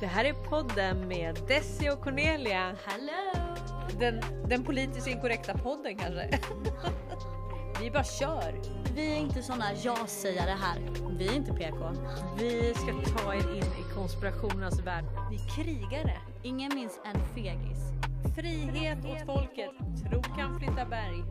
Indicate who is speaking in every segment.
Speaker 1: Det här är podden med Desi och Cornelia.
Speaker 2: Hello!
Speaker 1: Den, den politiskt inkorrekta podden kanske. Vi bara kör.
Speaker 2: Vi är inte såna ja-sägare här. Vi är inte PK.
Speaker 1: Vi ska ta er in i konspirationernas värld. Vi är krigare.
Speaker 2: Ingen minns en fegis.
Speaker 1: Frihet åt folket. Tro kan flytta berg.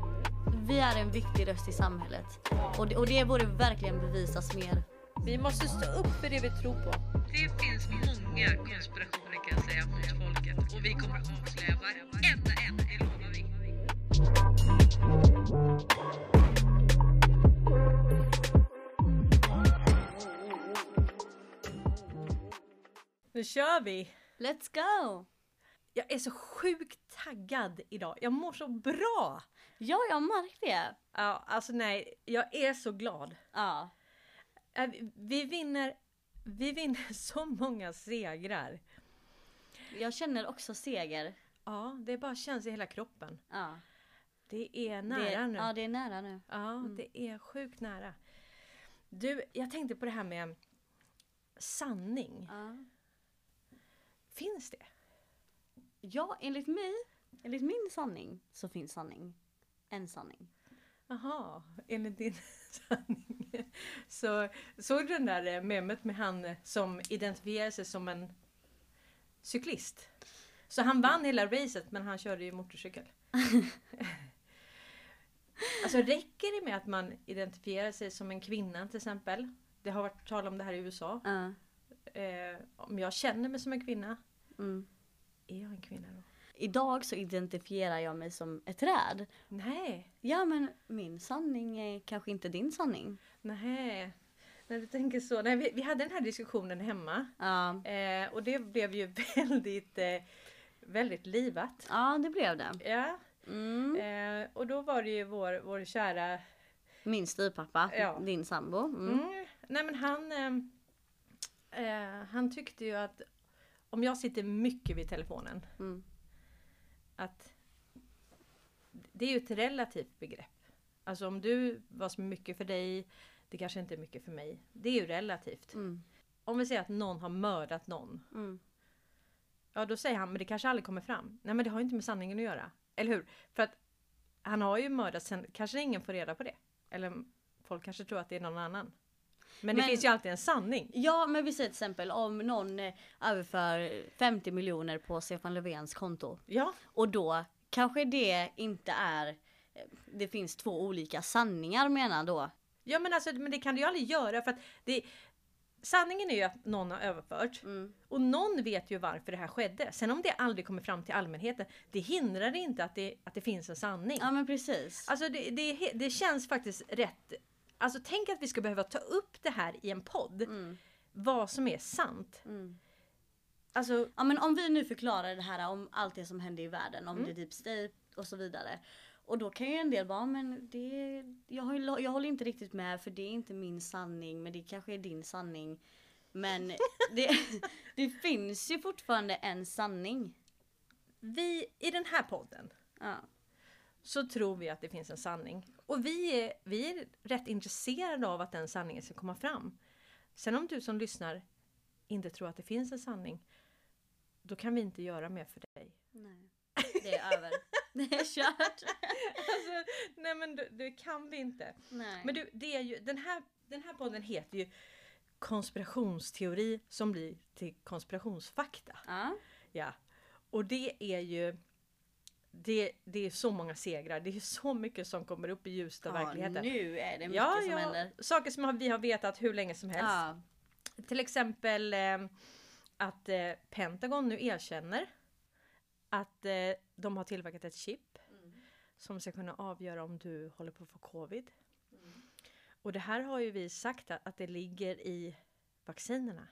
Speaker 2: Vi är en viktig röst i samhället. Och det, och det borde verkligen bevisas mer.
Speaker 1: Vi måste stå upp för det vi tror på. Det finns många konspirationer kan jag säga mot folket och vi kommer avslöja varenda en, det lovar vi. Nu kör vi!
Speaker 2: Let's go!
Speaker 1: Jag är så sjukt taggad idag. Jag mår så bra!
Speaker 2: Ja, jag har märkt det.
Speaker 1: Ja, alltså nej, jag är så glad.
Speaker 2: Ja.
Speaker 1: Äh, vi- Vi vinner, vi vinner så många segrar.
Speaker 2: Jag känner också seger.
Speaker 1: Ja, det bara känns i hela kroppen.
Speaker 2: Ja.
Speaker 1: Det är nära
Speaker 2: det,
Speaker 1: nu.
Speaker 2: Ja, det är nära nu.
Speaker 1: Ja, det är sjukt nära. Du, jag tänkte på det här med sanning.
Speaker 2: Ja.
Speaker 1: Finns det?
Speaker 2: ja, enligt mig, enligt min sanning, så finns sanning. En sanning.
Speaker 1: Jaha, enligt din sanning. Så såg du den där eh, memet med han eh, som identifierar sig som en cyklist? Så han vann hela racet men han körde ju motorcykel. alltså räcker det med att man identifierar sig som en kvinna till exempel? Det har varit tal om det här i USA.
Speaker 2: Ja.
Speaker 1: Eh, om jag känner mig som en kvinna,
Speaker 2: Mm.
Speaker 1: är jag en kvinna då?
Speaker 2: Idag så identifierar jag mig som ett träd.
Speaker 1: Nej,
Speaker 2: Ja, men min sanning är kanske inte din sanning.
Speaker 1: Nej. När du tänker så. Nej, vi, vi hade den här diskussionen hemma.
Speaker 2: Ja,
Speaker 1: Eh, och det blev ju väldigt, eh, väldigt livat.
Speaker 2: ja det blev det.
Speaker 1: Ja,
Speaker 2: Mm.
Speaker 1: eh, och då var det ju vår, vår kära...
Speaker 2: Min styvpappa,
Speaker 1: Ja.
Speaker 2: din sambo. Mm.
Speaker 1: Mm, nej men han, eh, eh, han tyckte ju att om jag sitter mycket vid telefonen,
Speaker 2: Mm.
Speaker 1: att det är ju ett relativt begrepp. Alltså om du, vad som är mycket för dig, det kanske inte är mycket för mig. Det är ju relativt.
Speaker 2: Mm.
Speaker 1: Om vi säger att någon har mördat någon,
Speaker 2: Mm.
Speaker 1: Ja då säger han, men det kanske aldrig kommer fram. Nej men det har ju inte med sanningen att göra. Eller hur? För att han har ju mördat, sen kanske ingen får reda på det. Eller folk kanske tror att det är någon annan. Men, det
Speaker 2: Men-
Speaker 1: finns ju alltid en sanning.
Speaker 2: Ja, men vi säger till exempel om någon eh, överför 50 miljoner på Stefan Löfvens konto.
Speaker 1: Ja,
Speaker 2: Och då kanske det inte är, eh, det finns två olika sanningar menar då.
Speaker 1: Ja men alltså men det kan du ju aldrig göra för att det, Sanningen är ju att någon har överfört
Speaker 2: Mm.
Speaker 1: och någon vet ju varför det här skedde. Sen om det aldrig kommer fram till allmänheten, det hindrar inte att det, att det finns en sanning.
Speaker 2: Ja men precis.
Speaker 1: Alltså det, det, det känns faktiskt rätt. Alltså tänk att vi ska behöva ta upp det här i en podd.
Speaker 2: Mm.
Speaker 1: Vad som är sant.
Speaker 2: Mm.
Speaker 1: Alltså,
Speaker 2: Ja men om vi nu förklarar det här om allt det som händer i världen, om
Speaker 1: Mm.
Speaker 2: det deep state och så vidare. Och då kan ju en del bara, men det, jag, håller- jag håller inte riktigt med för det är inte min sanning men det kanske är din sanning. Men det, det finns ju fortfarande en sanning.
Speaker 1: vi i den här podden
Speaker 2: Ja.
Speaker 1: så tror vi att det finns en sanning. Och vi är, vi är rätt intresserade av att den sanningen ska komma fram. Sen om du som lyssnar inte tror att det finns en sanning, då kan vi inte göra mer för dig.
Speaker 2: Nej. Det är över. Är kört.
Speaker 1: Alltså, nej men det, det kan vi inte.
Speaker 2: Nej.
Speaker 1: Men du, det är ju, den, här, den här podden heter ju konspirationsteori som blir till konspirationsfakta.
Speaker 2: Ja.
Speaker 1: Ja. Och det är ju det, det är så många segrar. Det är så mycket som kommer upp i ljuset av
Speaker 2: ja,
Speaker 1: verkligheten.
Speaker 2: nu är det mycket
Speaker 1: ja,
Speaker 2: som
Speaker 1: ja,
Speaker 2: händer.
Speaker 1: Saker som vi har vetat hur länge som helst.
Speaker 2: Ja.
Speaker 1: Till exempel eh, att eh, Pentagon nu erkänner att eh, de har tillverkat ett chip som ska kunna avgöra om du håller på att få covid. Och det här har ju vi sagt att, att det ligger i vaccinerna.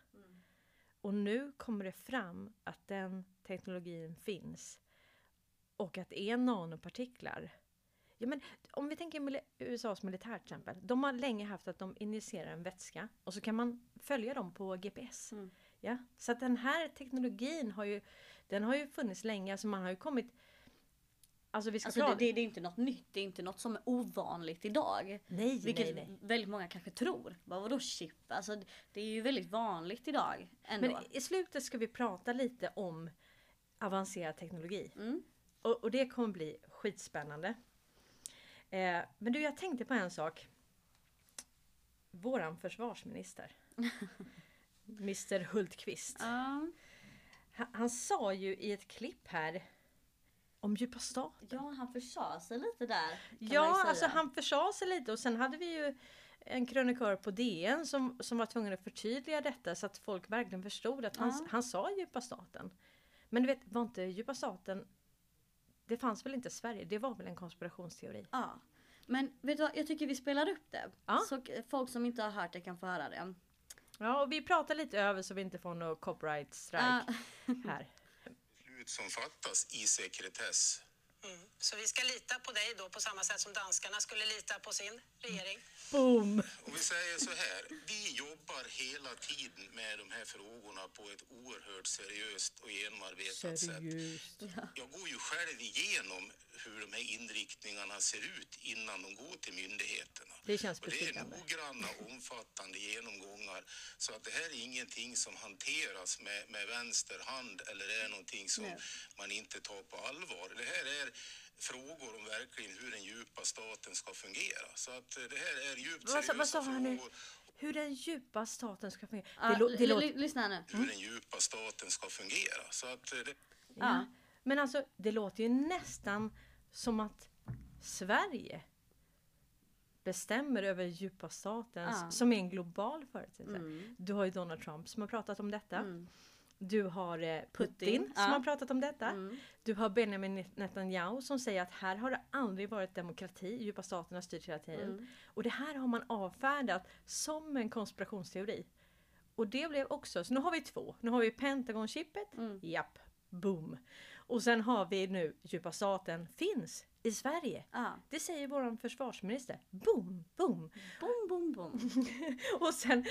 Speaker 1: Och nu kommer det fram att den teknologin finns. Och att det är nanopartiklar. Ja, men om vi tänker mili- USAs militär till exempel. De har länge haft att de injicerar en vätska och så kan man följa dem på GPS.
Speaker 2: Mm.
Speaker 1: Ja, så att den här teknologin har ju, den har ju funnits länge. Alltså man har ju kommit Alltså vi ska
Speaker 2: Alltså det, det, det är inte något nytt, det är inte något som är ovanligt idag.
Speaker 1: nej,
Speaker 2: Vilket
Speaker 1: nej, nej.
Speaker 2: väldigt många kanske tror. Bara, vadå chip? Alltså det är ju väldigt vanligt idag ändå.
Speaker 1: Men i slutet ska vi prata lite om avancerad teknologi.
Speaker 2: Mm.
Speaker 1: Och, och det kommer bli skitspännande. Eh, men du, jag tänkte på en sak. Våran försvarsminister. Mr Hultqvist.
Speaker 2: Ja,
Speaker 1: Han, han sa ju i ett klipp här om djupa staten.
Speaker 2: ja, han försade sig lite där.
Speaker 1: Ja, alltså han försade sig lite och sen hade vi ju en krönikör på DN som, som var tvungen att förtydliga detta så att folk verkligen förstod att han,
Speaker 2: Ja.
Speaker 1: han sa djupa staten. Men du vet, var inte djupa staten det fanns väl inte i Sverige? Det var väl en konspirationsteori?
Speaker 2: Ja. Men vet du vad, jag tycker vi spelar upp det.
Speaker 1: Ja.
Speaker 2: Så folk som inte har hört det kan få höra det.
Speaker 1: Ja, och vi pratar lite över så vi inte får någon copyright strike
Speaker 2: Ja.
Speaker 1: här.
Speaker 3: beslut som fattas i sekretess.
Speaker 4: Mm. Så vi ska lita på dig då på samma sätt som danskarna skulle lita på sin regering?
Speaker 1: Boom!
Speaker 3: Och vi säger så här, vi jobbar hela tiden med de här frågorna på ett oerhört seriöst och genomarbetat sätt.
Speaker 1: Seriöst.
Speaker 3: Jag går ju själv igenom hur de här inriktningarna ser ut innan de går till myndigheterna.
Speaker 1: Det känns
Speaker 3: och det är noggranna, omfattande genomgångar. Så att det här är ingenting som hanteras med, med vänster hand eller är någonting som
Speaker 2: Nej.
Speaker 3: man inte tar på allvar. Det här är frågor om verkligen hur den djupa staten ska fungera. Så att eh, det här är djupt
Speaker 1: Vad sa, vad sa
Speaker 3: seriösa
Speaker 1: han nu? Hur den djupa staten ska fungera.
Speaker 2: Ja,
Speaker 1: Det, låter...
Speaker 2: lyssna nu.
Speaker 3: Hur den djupa staten ska fungera. Så att eh, det,
Speaker 1: Ja. Men alltså det låter ju nästan som att Sverige bestämmer över djupa statens,
Speaker 2: Ja.
Speaker 1: som är en global företeelse.
Speaker 2: Mm.
Speaker 1: Du har ju Donald Trump som har pratat om detta.
Speaker 2: Mm.
Speaker 1: Du har eh, Putin,
Speaker 2: Putin,
Speaker 1: som
Speaker 2: ja.
Speaker 1: har pratat om detta.
Speaker 2: Mm.
Speaker 1: Du har Benjamin Netanyahu som säger att här har det aldrig varit demokrati, djupa staten har styrt hela tiden.
Speaker 2: Mm.
Speaker 1: Och det här har man avfärdat som en konspirationsteori. Och det blev också, så nu har vi två. Nu har vi Pentagon-chippet,
Speaker 2: Mm.
Speaker 1: japp, boom. Och sen har vi nu djupa staten finns i Sverige.
Speaker 2: Ja.
Speaker 1: Det säger våran försvarsminister. Boom, boom.
Speaker 2: Boom, boom, boom.
Speaker 1: Och sen,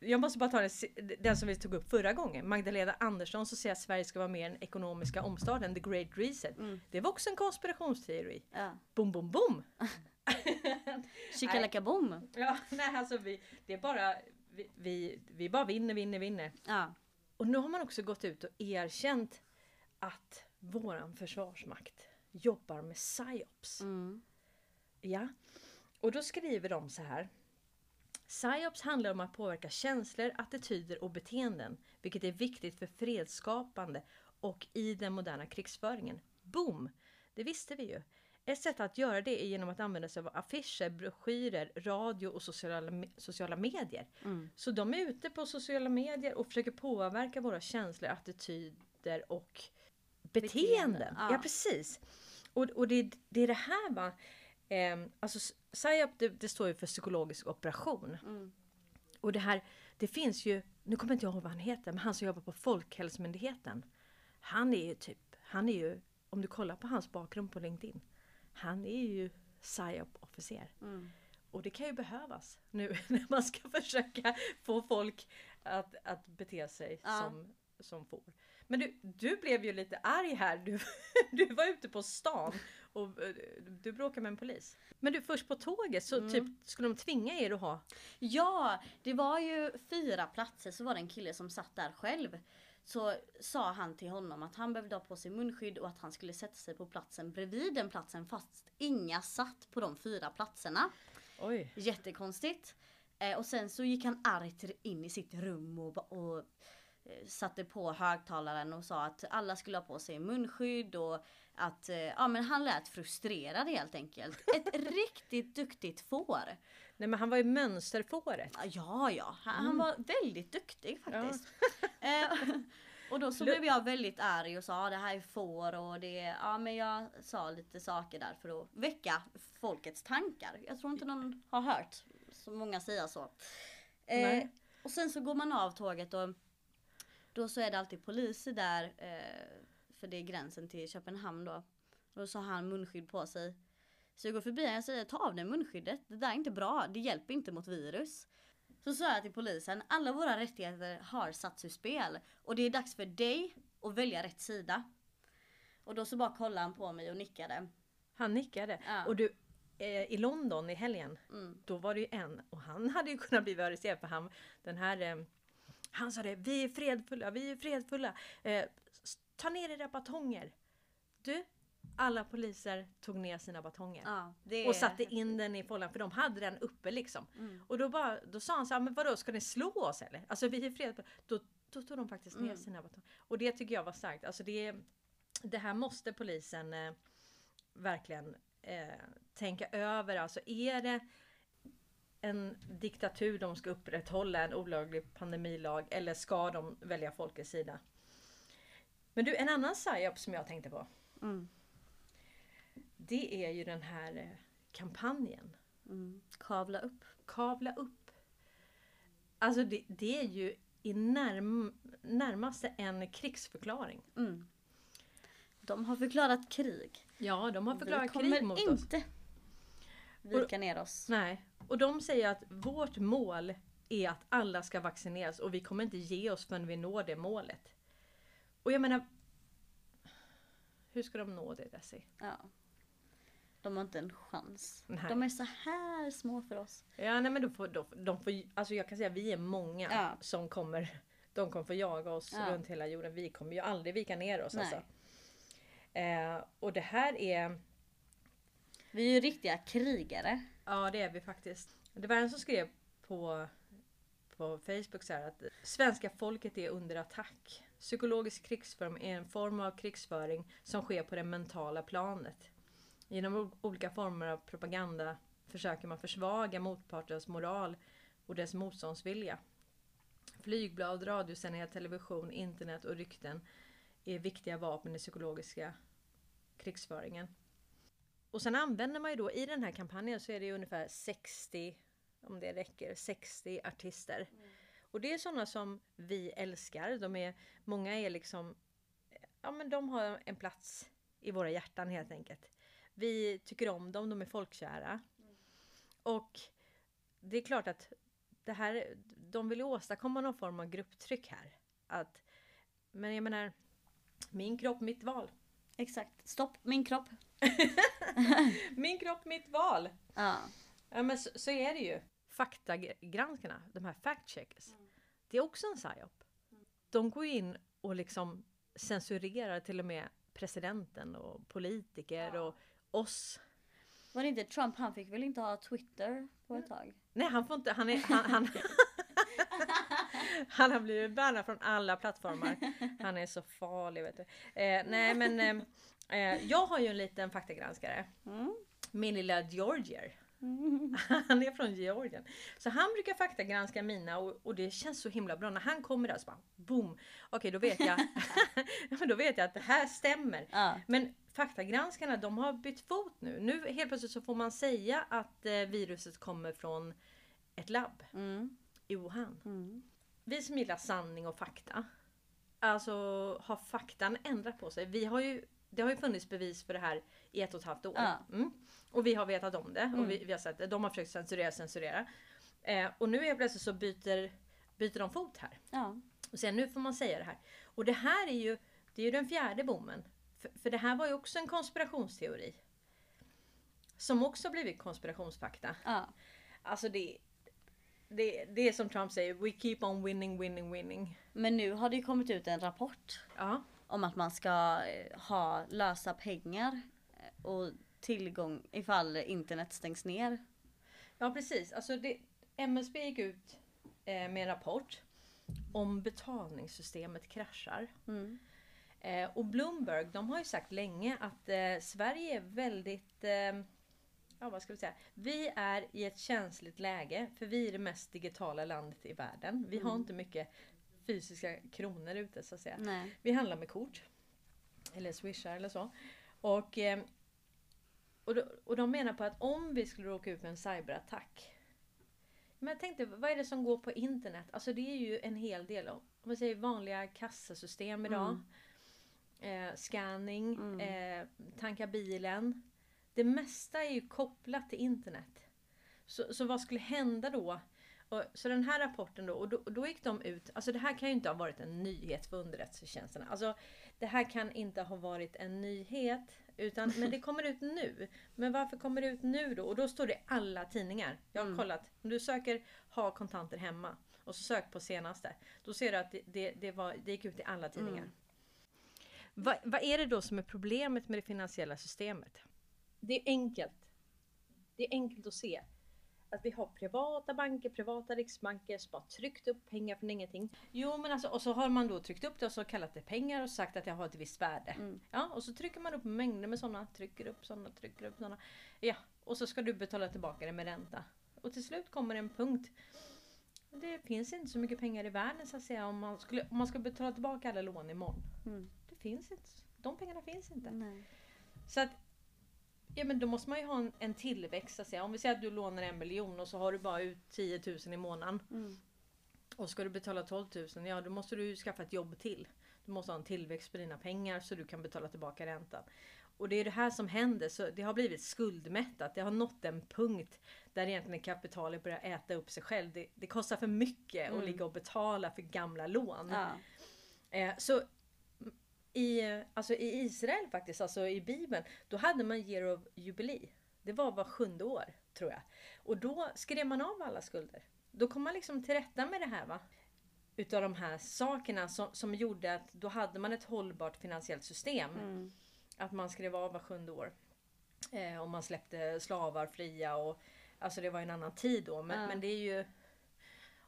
Speaker 1: jag måste bara ta den, den som vi tog upp förra gången. Magdalena Andersson som säger att Sverige ska vara med i den ekonomiska omstarten, the great reset.
Speaker 2: Mm.
Speaker 1: Det var också en konspirationsteori.
Speaker 2: Ja.
Speaker 1: Boom, boom, boom!
Speaker 2: Shikalaka boom.
Speaker 1: Ja, nej alltså vi, det är bara, vi, vi, vi bara vinner, vinner, vinner.
Speaker 2: Ja.
Speaker 1: Och nu har man också gått ut och erkänt att våran försvarsmakt jobbar med psyops.
Speaker 2: Mm.
Speaker 1: Ja. Och då skriver de så här. Psyops handlar om att påverka känslor, attityder och beteenden, vilket är viktigt för fredsskapande och i den moderna krigsföringen. Boom! Det visste vi ju. Ett sätt att göra det är genom att använda sig av affischer, broschyrer, radio och sociala, sociala medier.
Speaker 2: Mm.
Speaker 1: Så de är ute på sociala medier och försöker påverka våra känslor, attityder och beteenden.
Speaker 2: Beteenden,
Speaker 1: Ja,
Speaker 2: ja.
Speaker 1: precis. Och, och det, det är det här va. Eh, alltså PSYOP det, det står ju för psykologisk operation.
Speaker 2: Mm.
Speaker 1: Och det här, det finns ju, nu kommer inte jag ihåg vad han heter, men han som jobbar på Folkhälsomyndigheten. Han är ju typ, han är ju, om du kollar på hans bakgrund på LinkedIn. Han är ju PSYOP-officer.
Speaker 2: Mm.
Speaker 1: Och det kan ju behövas nu när man ska försöka få folk att, att bete sig
Speaker 2: Ja.
Speaker 1: som, som får. Men du, du blev ju lite arg här. Du, du var ute på stan och eh, du bråkade med en polis. Men du först på tåget så
Speaker 2: Mm.
Speaker 1: typ skulle de tvinga er att ha
Speaker 2: Ja, det var ju fyra platser så var det en kille som satt där själv. Så sa han till honom att han behövde ha på sig munskydd och att han skulle sätta sig på platsen bredvid den platsen fast inga satt på de fyra platserna.
Speaker 1: Oj.
Speaker 2: Jättekonstigt. Eh, och sen så gick han argt in i sitt rum och, och satte på högtalaren och sa att alla skulle ha på sig munskydd och att eh, ja men han lät frustrerad helt enkelt. Ett riktigt duktigt får.
Speaker 1: Nej men han var ju mönsterfåret.
Speaker 2: Ja, ja. Han, han
Speaker 1: Mm.
Speaker 2: var väldigt duktig faktiskt. Eh, och då så blev jag väldigt arg och sa "Ja, det här är får och det Ja men jag sa lite saker där för att väcka folkets tankar. Jag tror inte någon har hört så många säga så. Eh, och sen så går man av tåget och då så är det alltid poliser där. Eh, för det är gränsen till Köpenhamn då. Och då så har han munskydd på sig. Så jag går förbi och säger ta av dig munskyddet. Det där är inte bra. Det hjälper inte mot virus. Så sa jag till polisen, alla våra rättigheter har satts ur spel. Och det är dags för dig att välja rätt sida. Och då så bara kollade han på mig och nickade.
Speaker 1: Han nickade.
Speaker 2: Ja.
Speaker 1: Och du, eh, i London i helgen,
Speaker 2: Mm.
Speaker 1: då var det ju en och han hade ju kunnat bli arresterad för han, den här, eh, han sa det, vi är fredfulla, vi är fredfulla. Eh, ta ner era batonger. Du, alla poliser tog ner sina batonger.
Speaker 2: Ja,
Speaker 1: Och satte in den i fållan för de hade den uppe liksom.
Speaker 2: Mm.
Speaker 1: Och då, bara, då sa han så här, men vadå ska ni slå oss eller? Alltså vi är fredfulla. Då, då tog de faktiskt ner
Speaker 2: Mm.
Speaker 1: sina batonger. Och det tycker jag var starkt. Alltså det, det här måste polisen eh, verkligen eh, tänka över. Alltså är det en diktatur de ska upprätthålla en olaglig pandemilag eller ska de välja folkets sida? Men du, en annan psyop som jag tänkte på.
Speaker 2: Mm.
Speaker 1: Det är ju den här eh, kampanjen.
Speaker 2: Mm. Kavla upp.
Speaker 1: Kavla upp. Alltså det, det är ju i närm, närmaste en krigsförklaring.
Speaker 2: Mm. De har förklarat krig.
Speaker 1: Ja, de har förklarat
Speaker 2: Vi kommer
Speaker 1: krig mot oss.
Speaker 2: inte vika ner oss.
Speaker 1: Nej, och de säger att vårt mål är att alla ska vaccineras och vi kommer inte ge oss förrän vi når det målet. Och jag menar, hur ska de nå det Desi?
Speaker 2: Ja. De har inte en chans.
Speaker 1: Nej.
Speaker 2: De är så här små för oss.
Speaker 1: Ja, nej men de får, de, de får, alltså jag kan säga vi är många
Speaker 2: Ja.
Speaker 1: som kommer, de kommer få jaga oss
Speaker 2: Ja.
Speaker 1: runt hela jorden. Vi kommer ju aldrig vika ner oss
Speaker 2: Nej.
Speaker 1: alltså. Eh, och det här är,
Speaker 2: Vi är ju riktiga krigare
Speaker 1: ja det är vi faktiskt. Det var en som skrev på, på Facebook så här att svenska folket är under attack. Psykologisk krigsföring är en form av krigsföring som sker på det mentala planet. Genom olika former av propaganda försöker man försvaga motpartens moral och dess motståndsvilja. Flygblad, radiosändningar, television, internet och rykten är viktiga vapen i psykologiska krigsföringen. Och sen använder man ju då i den här kampanjen så är det ju ungefär 60, om det räcker, 60 artister. Och det är sådana som vi älskar. De är, många är liksom, ja men de har en plats i våra hjärtan helt enkelt. Vi tycker om dem, de är folkkära. Och det är klart att det här, de vill ju åstadkomma någon form av grupptryck här. Att, men jag menar, min kropp, mitt val.
Speaker 2: Exakt. Stopp min kropp.
Speaker 1: Min kropp, mitt val!
Speaker 2: Ja.
Speaker 1: Ja men så, så är det ju. Faktagranskarna, de här fact checkers. Det är också en psyop. De går in och liksom censurerar till och med presidenten och politiker och oss.
Speaker 2: Var det inte Trump? Han fick väl inte ha Twitter på ett tag?
Speaker 1: Nej han får inte, han är, han, han, han har blivit bannad från alla plattformar. Han är så farlig vet du. Eh, nej men eh, eh, jag har ju en liten faktagranskare.
Speaker 2: Mm.
Speaker 1: Min lilla Georgier. Han är från Georgien. Så han brukar faktagranska mina och, och det känns så himla bra. När han kommer där så bara boom. Okej då vet jag. Då vet jag att det här stämmer.
Speaker 2: Ja.
Speaker 1: Men faktagranskarna de har bytt fot nu. Nu helt plötsligt så får man säga att eh, viruset kommer från ett labb
Speaker 2: Mm.
Speaker 1: i Wuhan.
Speaker 2: Mm.
Speaker 1: Vi som gillar sanning och fakta. Alltså har faktan ändrat på sig? Vi har ju, det har ju funnits bevis för det här i ett och ett halvt år.
Speaker 2: Ja.
Speaker 1: Mm. Och vi har vetat om det.
Speaker 2: Mm.
Speaker 1: Och vi, vi har sett det. De har försökt censurera, censurera. Eh, och nu är plötsligt så byter, byter de fot här.
Speaker 2: Ja.
Speaker 1: Och sen nu får man säga det här. Och det här är ju, det är ju den fjärde bommen. För, för det här var ju också en konspirationsteori. Som också blivit konspirationsfakta.
Speaker 2: ja.
Speaker 1: Alltså det, det, det är som Trump säger, we keep on winning, winning, winning.
Speaker 2: Men nu har det ju kommit ut en rapport
Speaker 1: Ja,
Speaker 2: om att man ska eh, ha lösa pengar eh, och tillgång ifall internet stängs ner.
Speaker 1: ja precis. Alltså det, MSB gick ut eh, med en rapport om betalningssystemet kraschar.
Speaker 2: Mm.
Speaker 1: Eh, och Bloomberg, de har ju sagt länge att eh, Sverige är väldigt, eh, ja vad ska vi säga, vi är i ett känsligt läge för vi är det mest digitala landet i världen. Vi har inte mycket fysiska kronor ute så att säga.
Speaker 2: Nej.
Speaker 1: Vi handlar med kort. Eller swishar eller så. Och, eh, och, de, och de menar på att om vi skulle råka ut för en cyberattack. Men jag tänkte, vad är det som går på internet? Alltså det är ju en hel del. Om man säger vanliga kassasystem idag. Eh, scanning,
Speaker 2: Mm.
Speaker 1: eh, tanka bilen. Det mesta är ju kopplat till internet. Så, så vad skulle hända då Och, så den här rapporten då, och då, då gick de ut, alltså det här kan ju inte ha varit en nyhet för underrättelsetjänsterna. Alltså det här kan inte ha varit en nyhet, utan, men det kommer ut nu. Men varför kommer det ut nu då? Och då står det i alla tidningar. Jag har kollat, om du söker ha kontanter hemma och så sök på senaste. Då ser du att det, det, det, var, det gick ut i alla tidningar. Vad, vad är det då som är problemet med det finansiella systemet? Det är enkelt. Det är enkelt att se. Att vi har privata banker, privata riksbanker som har tryckt upp pengar från ingenting. Jo men alltså, och så har man då tryckt upp det och så kallat det pengar och sagt att det har ett visst värde. Ja, och så trycker man upp mängder med sådana, trycker upp sådana, trycker upp sådana. Ja, och så ska du betala tillbaka det med ränta. Och till slut kommer en punkt. Det finns inte så mycket pengar i världen så att säga om man skulle, om man ska betala tillbaka alla lån imorgon.
Speaker 2: Mm.
Speaker 1: Det finns inte. De pengarna finns inte.
Speaker 2: Nej.
Speaker 1: Så att Ja men då måste man ju ha en, en tillväxt att säga. Om vi säger att du lånar en miljon och så har du bara ut 10 000 i månaden.
Speaker 2: Mm.
Speaker 1: Och ska du betala 12 000, ja då måste du ju skaffa ett jobb till. Du måste ha en tillväxt på dina pengar så du kan betala tillbaka räntan. Och det är det här som händer, så det har blivit skuldmättat. Det har nått en punkt där egentligen kapitalet börjar äta upp sig själv. Det, det kostar för mycket att ligga och betala för gamla lån.
Speaker 2: Ja.
Speaker 1: Eh, så i, alltså i Israel faktiskt, alltså i Bibeln, då hade man year of jubilee. Det var var sjunde år, tror jag. Och då skrev man av alla skulder. Då kom man liksom till rätta med det här va. Utav de här sakerna som, som gjorde att då hade man ett hållbart finansiellt system.
Speaker 2: Mm.
Speaker 1: Att man skrev av var sjunde år. Eh, och man släppte slavar fria och Alltså det var en annan tid då men,
Speaker 2: Ja.
Speaker 1: men det är ju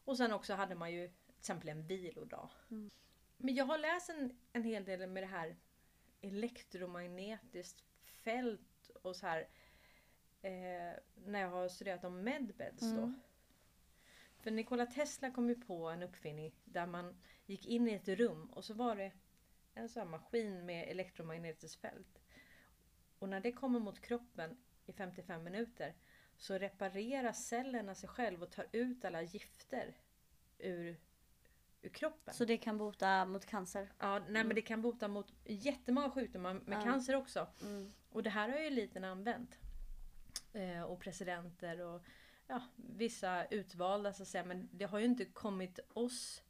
Speaker 1: Och sen också hade man ju till exempel en vilodag. Men jag har läst en, en hel del med det här elektromagnetiskt fält och så här eh, när jag har studerat om medbeds då.
Speaker 2: Mm.
Speaker 1: För Nikola Tesla kom ju på en uppfinning där man gick in i ett rum och så var det en sån här maskin med elektromagnetiskt fält. Och när det kommer mot kroppen i 55 minuter så reparerar cellerna sig själv och tar ut alla gifter ur, ur kroppen.
Speaker 2: Så det kan bota mot cancer?
Speaker 1: Ja, nej, men det kan bota mot jättemånga sjukdomar, med
Speaker 2: Ja.
Speaker 1: cancer också.
Speaker 2: Mm.
Speaker 1: Och det här har ju eliten använt. Eh, och presidenter och ja, vissa utvalda så att säga. Men det har ju inte kommit oss,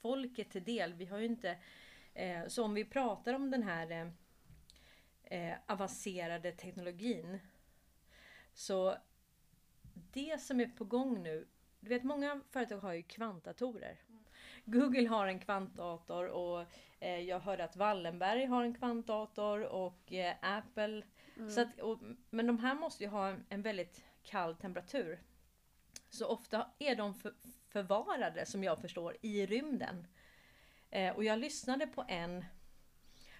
Speaker 1: folket till del. Vi har ju inte... Eh, så om vi pratar om den här eh, eh, avancerade teknologin. Så det som är på gång nu. Du vet många företag har ju kvantdatorer. Google har en kvantdator och eh, jag hörde att Wallenberg har en kvantdator och eh, Apple. Så att, och, men de här måste ju ha en, en väldigt kall temperatur. Så ofta är de för, förvarade som jag förstår i rymden. Eh, och jag lyssnade på en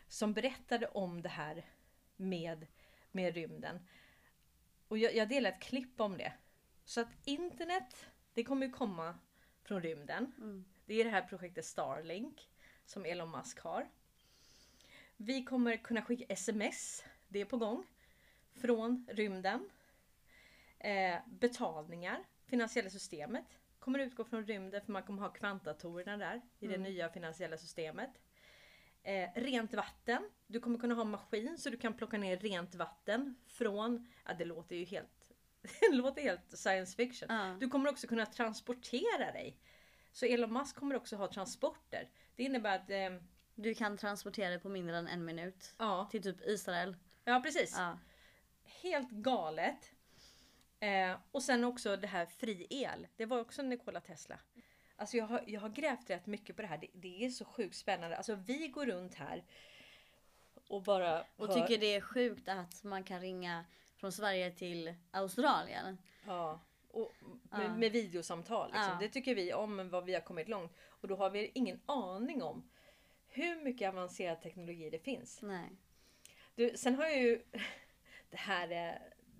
Speaker 1: som berättade om det här med, med rymden. Och jag, jag delade ett klipp om det. Så att internet, det kommer ju komma från rymden.
Speaker 2: Mm.
Speaker 1: Det är det här projektet Starlink som Elon Musk har. Vi kommer kunna skicka sms, det är på gång, från rymden. Eh, betalningar, finansiella systemet kommer utgå från rymden för man kommer ha kvantdatorerna där i det nya finansiella systemet. Eh, rent vatten, du kommer kunna ha en maskin så du kan plocka ner rent vatten från, ja det låter ju helt, det låter helt science fiction.
Speaker 2: Ja.
Speaker 1: Du kommer också kunna transportera dig. Så Elon Musk kommer också ha transporter. Det innebär att, eh,
Speaker 2: Du kan transportera det på mindre än en minut.
Speaker 1: ja,
Speaker 2: Till typ Israel.
Speaker 1: ja precis.
Speaker 2: Ja.
Speaker 1: Helt galet. Eh, och sen också det här fri el. Det var också Nikola Tesla. Alltså jag har, jag har grävt rätt mycket på det här. Det, det är så sjukt spännande. Alltså vi går runt här och bara
Speaker 2: Och
Speaker 1: hör-
Speaker 2: tycker det är sjukt att man kan ringa från Sverige till Australien.
Speaker 1: Ja. Och med,
Speaker 2: Ja.
Speaker 1: med videosamtal. Liksom.
Speaker 2: Ja.
Speaker 1: Det tycker vi om vad vi har kommit långt. Och då har vi ingen aning om hur mycket avancerad teknologi det finns.
Speaker 2: Nej.
Speaker 1: Du, sen har jag ju det här eh,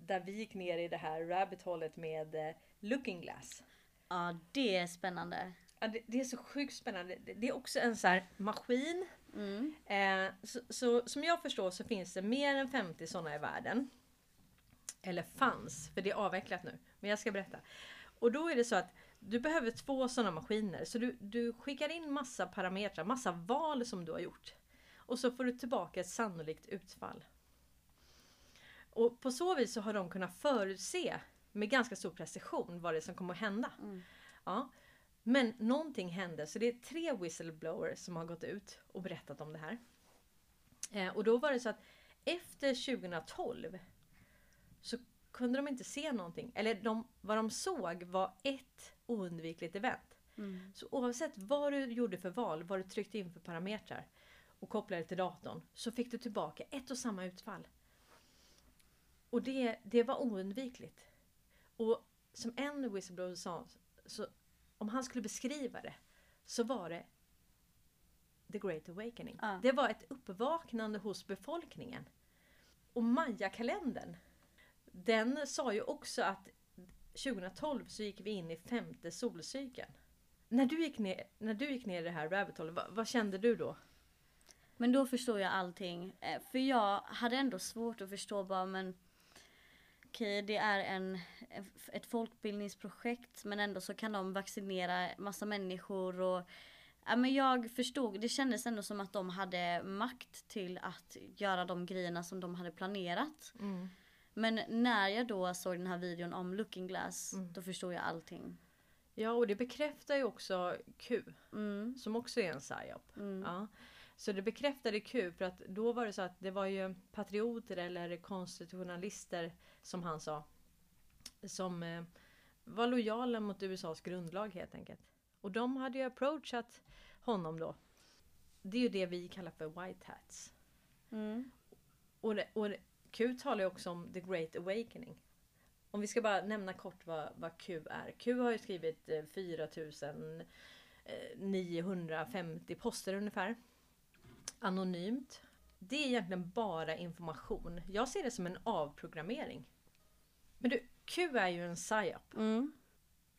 Speaker 1: där vi gick ner i det här rabbit hålet med eh, Looking Glass.
Speaker 2: Ja det är spännande.
Speaker 1: Ja, det, det är så sjukt spännande. Det, det är också en så här maskin.
Speaker 2: Mm.
Speaker 1: Eh, så, så som jag förstår så finns det mer än 50 sådana i världen. Eller fanns, för det är avvecklat nu. Men jag ska berätta. Och då är det så att du behöver två sådana maskiner. Så du, du skickar in massa parametrar, massa val som du har gjort. Och så får du tillbaka ett sannolikt utfall. Och på så vis så har de kunnat förutse med ganska stor precision vad det är som kommer att hända.
Speaker 2: Mm.
Speaker 1: Ja. Men någonting hände så det är tre whistleblowers som har gått ut och berättat om det här. Eh, och då var det så att efter 2012 så kunde de inte se någonting. Eller de, vad de såg var ett oundvikligt event.
Speaker 2: Mm.
Speaker 1: Så oavsett vad du gjorde för val, vad du tryckte in för parametrar och kopplade till datorn så fick du tillbaka ett och samma utfall. Och det, det var oundvikligt. Och som en whistleblower sa, så om han skulle beskriva det så var det The Great Awakening.
Speaker 2: Ja.
Speaker 1: Det var ett uppvaknande hos befolkningen. Och Maya-kalendern, den sa ju också att 2012 så gick vi in i femte solcykeln. När du gick ner, när du gick ner i det här rabbit hole, vad, vad kände du då?
Speaker 2: Men då förstår jag allting. Eh, För jag hade ändå svårt att förstå bara men Okej, det är en, ett folkbildningsprojekt men ändå så kan de vaccinera massa människor och Ja, men jag förstod, det kändes ändå som att de hade makt till att göra de grejerna som de hade planerat. Men när jag då såg den här videon om Looking Glass, då förstod jag allting.
Speaker 1: Ja, och det bekräftar ju också Q,
Speaker 2: Mm,
Speaker 1: som också är en psyop.
Speaker 2: mm,
Speaker 1: Ja. Så det bekräftade Q för att då var det så att det var ju patrioter eller konstitutionalister som han sa. Som eh, var lojala mot USAs grundlag helt enkelt. Och de hade ju approachat honom då. Det är ju det vi kallar för white hats.
Speaker 2: mm,
Speaker 1: Och, det, och det, Q talar ju också om the great awakening. Om vi ska bara nämna kort vad, vad Q är. Q har ju skrivit eh, 4950 poster ungefär. Anonymt. Det är egentligen bara information. Jag ser det som en avprogrammering. Men du, Q är ju en psyop.
Speaker 2: mm.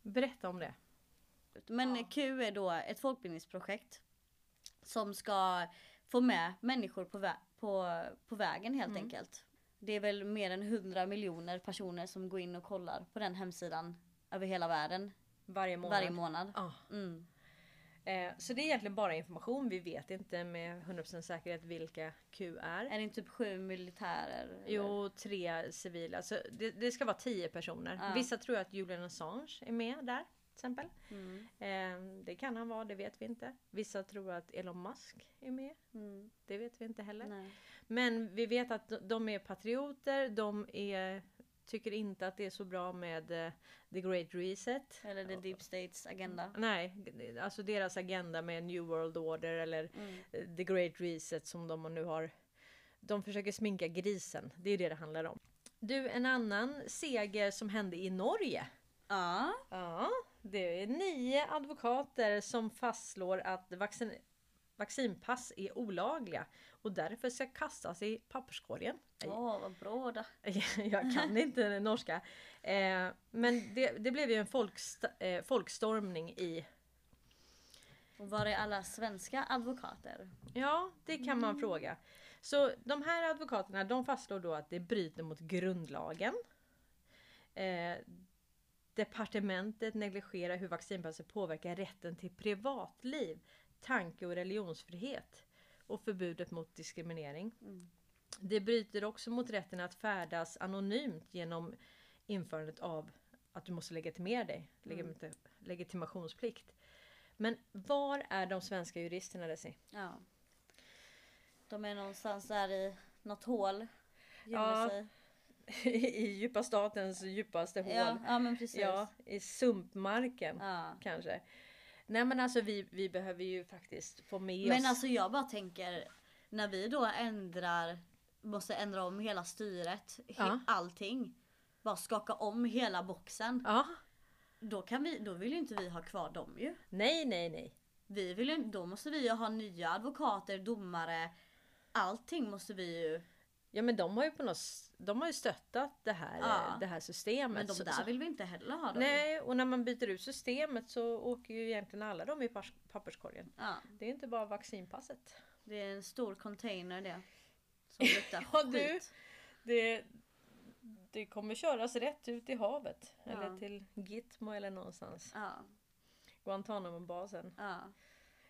Speaker 1: Berätta om det.
Speaker 2: Men Q är då ett folkbildningsprojekt som ska få med människor på, vä- på, på vägen helt enkelt. Det är väl mer än 100 miljoner personer som går in och kollar på den hemsidan över hela världen
Speaker 1: Varje månad.
Speaker 2: varje månad.
Speaker 1: Ja.
Speaker 2: Mm.
Speaker 1: Eh, så det är egentligen bara information. Vi vet inte med 100% säkerhet vilka Q är.
Speaker 2: Är det inte typ sju militärer? eller?
Speaker 1: Jo, tre civila. Så det, det ska vara tio personer.
Speaker 2: Ja.
Speaker 1: Vissa tror att Julian Assange är med där. Exempel.
Speaker 2: Mm.
Speaker 1: Eh, det kan han vara, det vet vi inte. Vissa tror att Elon Musk är med.
Speaker 2: Mm.
Speaker 1: Det vet vi inte heller.
Speaker 2: Nej.
Speaker 1: Men vi vet att de- är patrioter. De är, tycker inte att det är så bra med eh, the great reset.
Speaker 2: Eller the deep states agenda.
Speaker 1: Nej, alltså deras agenda med New World Order eller
Speaker 2: Mm.
Speaker 1: eh, the great reset som de nu har. De försöker sminka grisen. Det är det det handlar om. Du, en annan seger som hände i Norge.
Speaker 2: Ja.
Speaker 1: Ja, det är nio advokater som fastslår att vaccin, vaccinpass är olagliga och därför ska kastas i papperskorgen.
Speaker 2: Åh vad bra då.
Speaker 1: Jag kan inte norska. Eh, men det, det blev ju en folkst, eh, folkstormning i
Speaker 2: Och var är alla svenska advokater?
Speaker 1: Ja, det kan man fråga. Så de här advokaterna de fastslår då att det bryter mot grundlagen. Eh, departementet negligerar hur vaccinpasset påverkar rätten till privatliv, tanke och religionsfrihet och förbudet mot diskriminering.
Speaker 2: Mm.
Speaker 1: Det bryter också mot rätten att färdas anonymt genom införandet av att du måste legitimera dig, legit- legitimationsplikt. Men var är de svenska juristerna Desi?
Speaker 2: Ja. De är någonstans där i något hål.
Speaker 1: Ja,
Speaker 2: sig.
Speaker 1: I djupa statens djupaste hål.
Speaker 2: Ja, ja men precis.
Speaker 1: Ja, i sumpmarken
Speaker 2: Ja.
Speaker 1: kanske. Nej men alltså vi, vi behöver ju faktiskt få med
Speaker 2: Men
Speaker 1: oss...
Speaker 2: alltså jag bara tänker när vi då ändrar måste ändra om hela styret,
Speaker 1: Ja.
Speaker 2: allting. Bara skaka om hela boxen.
Speaker 1: Ja,
Speaker 2: Då, kan vi, då vill ju inte vi ha kvar dem ju.
Speaker 1: nej nej nej.
Speaker 2: Vi vill då måste vi ju ha nya advokater, domare. Allting måste vi ju.
Speaker 1: Ja men de har ju på något de har ju stöttat det här,
Speaker 2: Ja.
Speaker 1: det här systemet.
Speaker 2: Men de
Speaker 1: Så-
Speaker 2: där
Speaker 1: så-
Speaker 2: vill vi inte heller ha. Då.
Speaker 1: Nej, och när man byter ut systemet så åker ju egentligen alla de i papperskorgen.
Speaker 2: Ja,
Speaker 1: Det är inte bara vaccinpasset.
Speaker 2: det är en stor container det. Som luktar
Speaker 1: Ja, du. Det, det kommer köras rätt ut i havet.
Speaker 2: Ja.
Speaker 1: Eller till Gitmo eller någonstans.
Speaker 2: Ja,
Speaker 1: Guantanamo-basen.
Speaker 2: ja.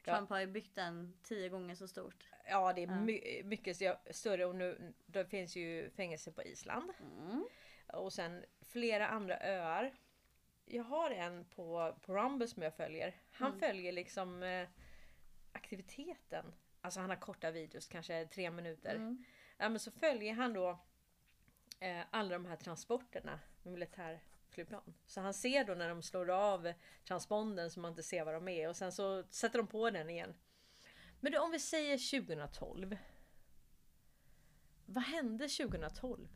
Speaker 1: Ja.
Speaker 2: Trump har ju byggt den tio gånger så stort.
Speaker 1: Ja det är
Speaker 2: Ja.
Speaker 1: my- mycket st- större och nu det finns ju fängelse på Island.
Speaker 2: Mm.
Speaker 1: Och sen flera andra öar. jag har en på, på Rumble som jag följer. Han
Speaker 2: Mm.
Speaker 1: följer liksom eh, aktiviteten. Alltså han har korta videos, kanske tre minuter.
Speaker 2: Mm.
Speaker 1: Ja, men så följer han då eh, alla de här transporterna med militärflygplan. Så han ser då när de slår av transponden så man inte ser vad de är och sen så sätter de på den igen. Men du, om vi säger 2012. Vad hände 2012?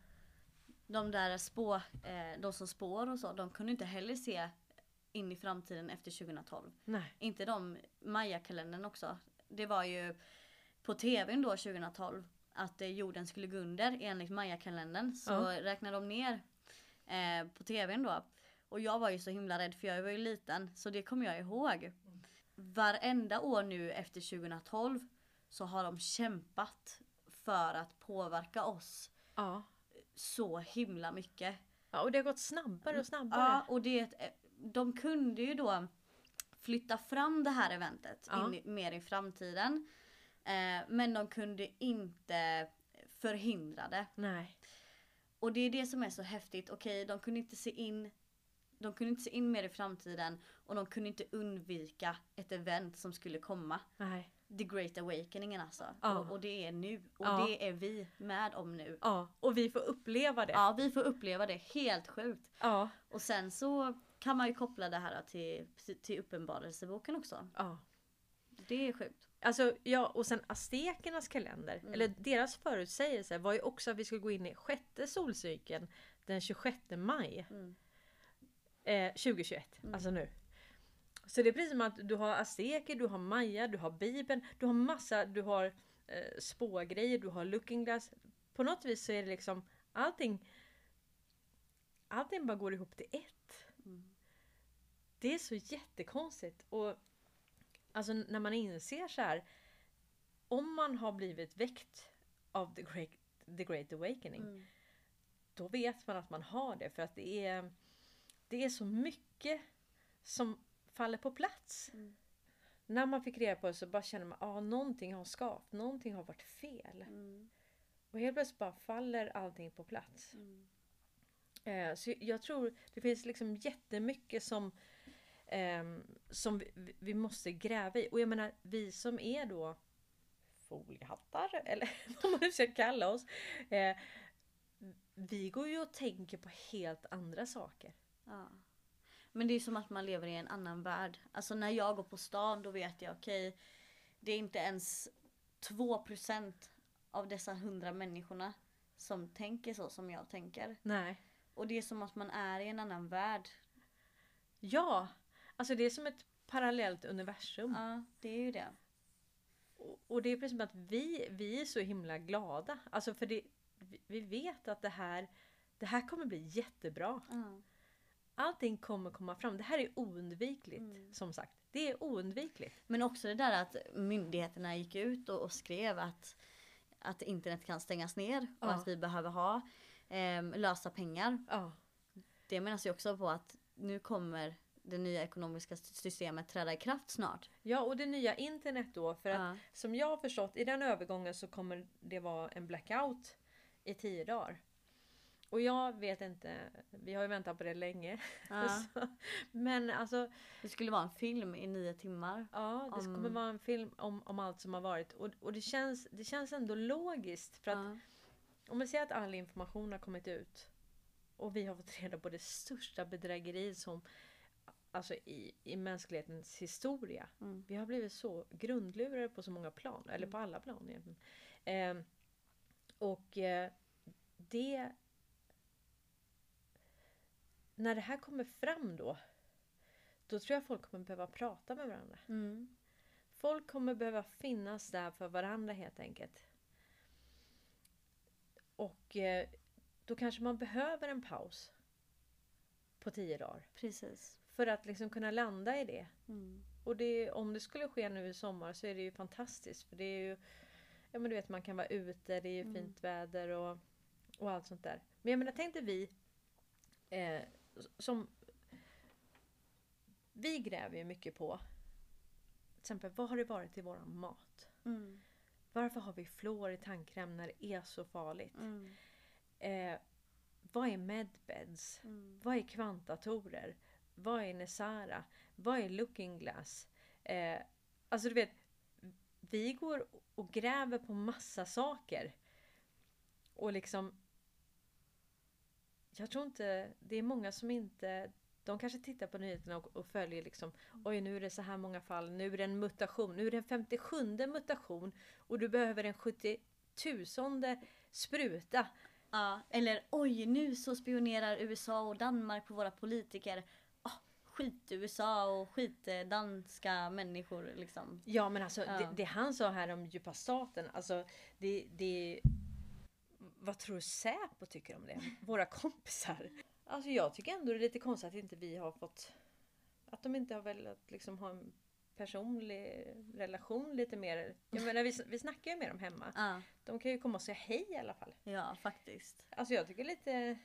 Speaker 2: De där spå, eh, de som spår och så, de kunde inte heller se in i framtiden efter 2012.
Speaker 1: Nej.
Speaker 2: Inte de Maya-kalendern också. Det var ju på tvn då 2012 att eh, jorden skulle gå under enligt Maya-kalendern. Så
Speaker 1: Ja.
Speaker 2: räknade de ner eh, på tvn då. Och jag var ju så himla rädd för jag var ju liten så det kommer jag ihåg. Varenda år nu efter 2012 så har de kämpat för att påverka oss
Speaker 1: Ja.
Speaker 2: så himla mycket.
Speaker 1: ja. Och det har gått snabbare och snabbare.
Speaker 2: Ja, och det, de kunde ju då flytta fram det här eventet
Speaker 1: Ja.
Speaker 2: in mer i framtiden. Eh, men de kunde inte förhindra det.
Speaker 1: Nej.
Speaker 2: Och det är det som är så häftigt. Okej, de kunde inte se in de kunde inte se in mer i framtiden och de kunde inte undvika ett event som skulle komma.
Speaker 1: Nej.
Speaker 2: The Great Awakeningen alltså.
Speaker 1: Ja.
Speaker 2: Och, och det är nu. Och
Speaker 1: Ja.
Speaker 2: det är vi med om nu.
Speaker 1: Ja, och vi får uppleva det.
Speaker 2: Ja, vi får uppleva det helt sjukt.
Speaker 1: Ja.
Speaker 2: Och sen så kan man ju koppla det här till, till uppenbarelseboken också.
Speaker 1: ja.
Speaker 2: Det är sjukt.
Speaker 1: Alltså, ja, och sen aztekernas kalender,
Speaker 2: Mm.
Speaker 1: eller deras förutsägelse var ju också att vi skulle gå in i sjätte solcykeln den 26 maj.
Speaker 2: Mm.
Speaker 1: Eh, 2021, alltså nu. Så det är precis som att du har azteker, du har maya, du har bibeln, du har massa, du har eh, spågrejer, du har looking glass. På något vis så är det liksom allting Allting bara går ihop till ett.
Speaker 2: Mm.
Speaker 1: Det är så jättekonstigt. Och alltså när man inser så här. Om man har blivit väckt av the great, the great awakening.
Speaker 2: Mm.
Speaker 1: Då vet man att man har det. För att det är, det är så mycket som faller på plats.
Speaker 2: Mm.
Speaker 1: När man fick reda på det så bara känner man att ah, någonting har skavt. Någonting har varit fel.
Speaker 2: Mm.
Speaker 1: Och helt plötsligt bara faller allting på plats.
Speaker 2: Mm.
Speaker 1: Eh, så jag tror det finns liksom jättemycket som, som vi, vi måste gräva i. Och jag menar vi som är då foliehattar eller vad man nu ska kalla oss. Eh, vi går ju och tänker på helt andra saker.
Speaker 2: Ja. Men det är som att man lever i en annan värld. Alltså när jag går på stan då vet jag okej. det är inte ens 2% av dessa hundra människorna som tänker så som jag tänker.
Speaker 1: Nej.
Speaker 2: Och det är som att man är i en annan värld.
Speaker 1: Ja! Alltså det är som ett parallellt universum.
Speaker 2: Ja, det är ju det.
Speaker 1: Och, och det är precis som att vi, vi är så himla glada. Alltså för det, vi, vet att det här, det här kommer bli jättebra.
Speaker 2: Ja.
Speaker 1: Allting kommer komma fram. Det här är oundvikligt. Som sagt. Det är oundvikligt.
Speaker 2: Men också det där att myndigheterna gick ut och, och skrev att, att internet kan stängas ner och
Speaker 1: Ja.
Speaker 2: att vi behöver ha ehm, lösa pengar.
Speaker 1: Ja.
Speaker 2: Det menas ju också på att nu kommer det nya ekonomiska systemet träda i kraft snart.
Speaker 1: ja, och det nya internet då. För att
Speaker 2: Ja.
Speaker 1: som jag har förstått i den övergången så kommer det vara en blackout i tio dagar. Och jag vet inte, vi har ju väntat på det länge.
Speaker 2: Ja.
Speaker 1: Så, men alltså,
Speaker 2: Det skulle vara en film i nio timmar.
Speaker 1: ja det
Speaker 2: Om-
Speaker 1: kommer vara en film om, om allt som har varit. Och, och det, känns, det känns ändå logiskt. För att
Speaker 2: Ja.
Speaker 1: Om man säger att all information har kommit ut och vi har fått reda på det största bedrägeriet som alltså i, i mänsklighetens historia.
Speaker 2: Mm.
Speaker 1: Vi har blivit så grundlurade på så många plan, eller på alla plan egentligen. Eh, och eh, det... När det här kommer fram då, då tror jag folk kommer behöva prata med varandra.
Speaker 2: Mm.
Speaker 1: Folk kommer behöva finnas där för varandra helt enkelt. Och eh, då kanske man behöver en paus på tio dagar.
Speaker 2: Precis.
Speaker 1: För att liksom kunna landa i det.
Speaker 2: Mm.
Speaker 1: Och det, om det skulle ske nu i sommar så är det ju fantastiskt. För det är ju, ja men du vet man kan vara ute, det är ju
Speaker 2: Mm.
Speaker 1: fint väder och, och allt sånt där. Men jag menar tänkte vi eh, som vi gräver ju mycket på till exempel vad har det varit i våran mat?
Speaker 2: Mm.
Speaker 1: Varför har vi fluor i tandkräm när det är så farligt?
Speaker 2: Mm.
Speaker 1: Eh, vad är medbeds?
Speaker 2: Mm.
Speaker 1: Vad är kvantdatorer? Vad är Nesara? Vad är Looking Glass? Eh, alltså du vet, vi går och gräver på massa saker. Och liksom... Jag tror inte, det är många som inte de kanske tittar på nyheterna och, och följer liksom Oj nu är det så här många fall, nu är det en mutation, nu är det en 57 mutation och du behöver en 70 tusende spruta.
Speaker 2: Ja, eller oj nu så spionerar USA och Danmark på våra politiker. Ah, skit USA och skit eh, människor liksom.
Speaker 1: Ja men alltså
Speaker 2: Ja.
Speaker 1: Det, det han sa här om djupa staten, alltså det, det Vad tror Säpo tycker om det? Våra kompisar? Alltså jag tycker ändå det är lite konstigt att inte vi har fått Att de inte har velat liksom ha en personlig relation lite mer. Jag menar vi, vi snackar ju med dem hemma.
Speaker 2: Ja,
Speaker 1: De kan ju komma och säga hej i alla fall.
Speaker 2: ja faktiskt.
Speaker 1: Alltså jag tycker lite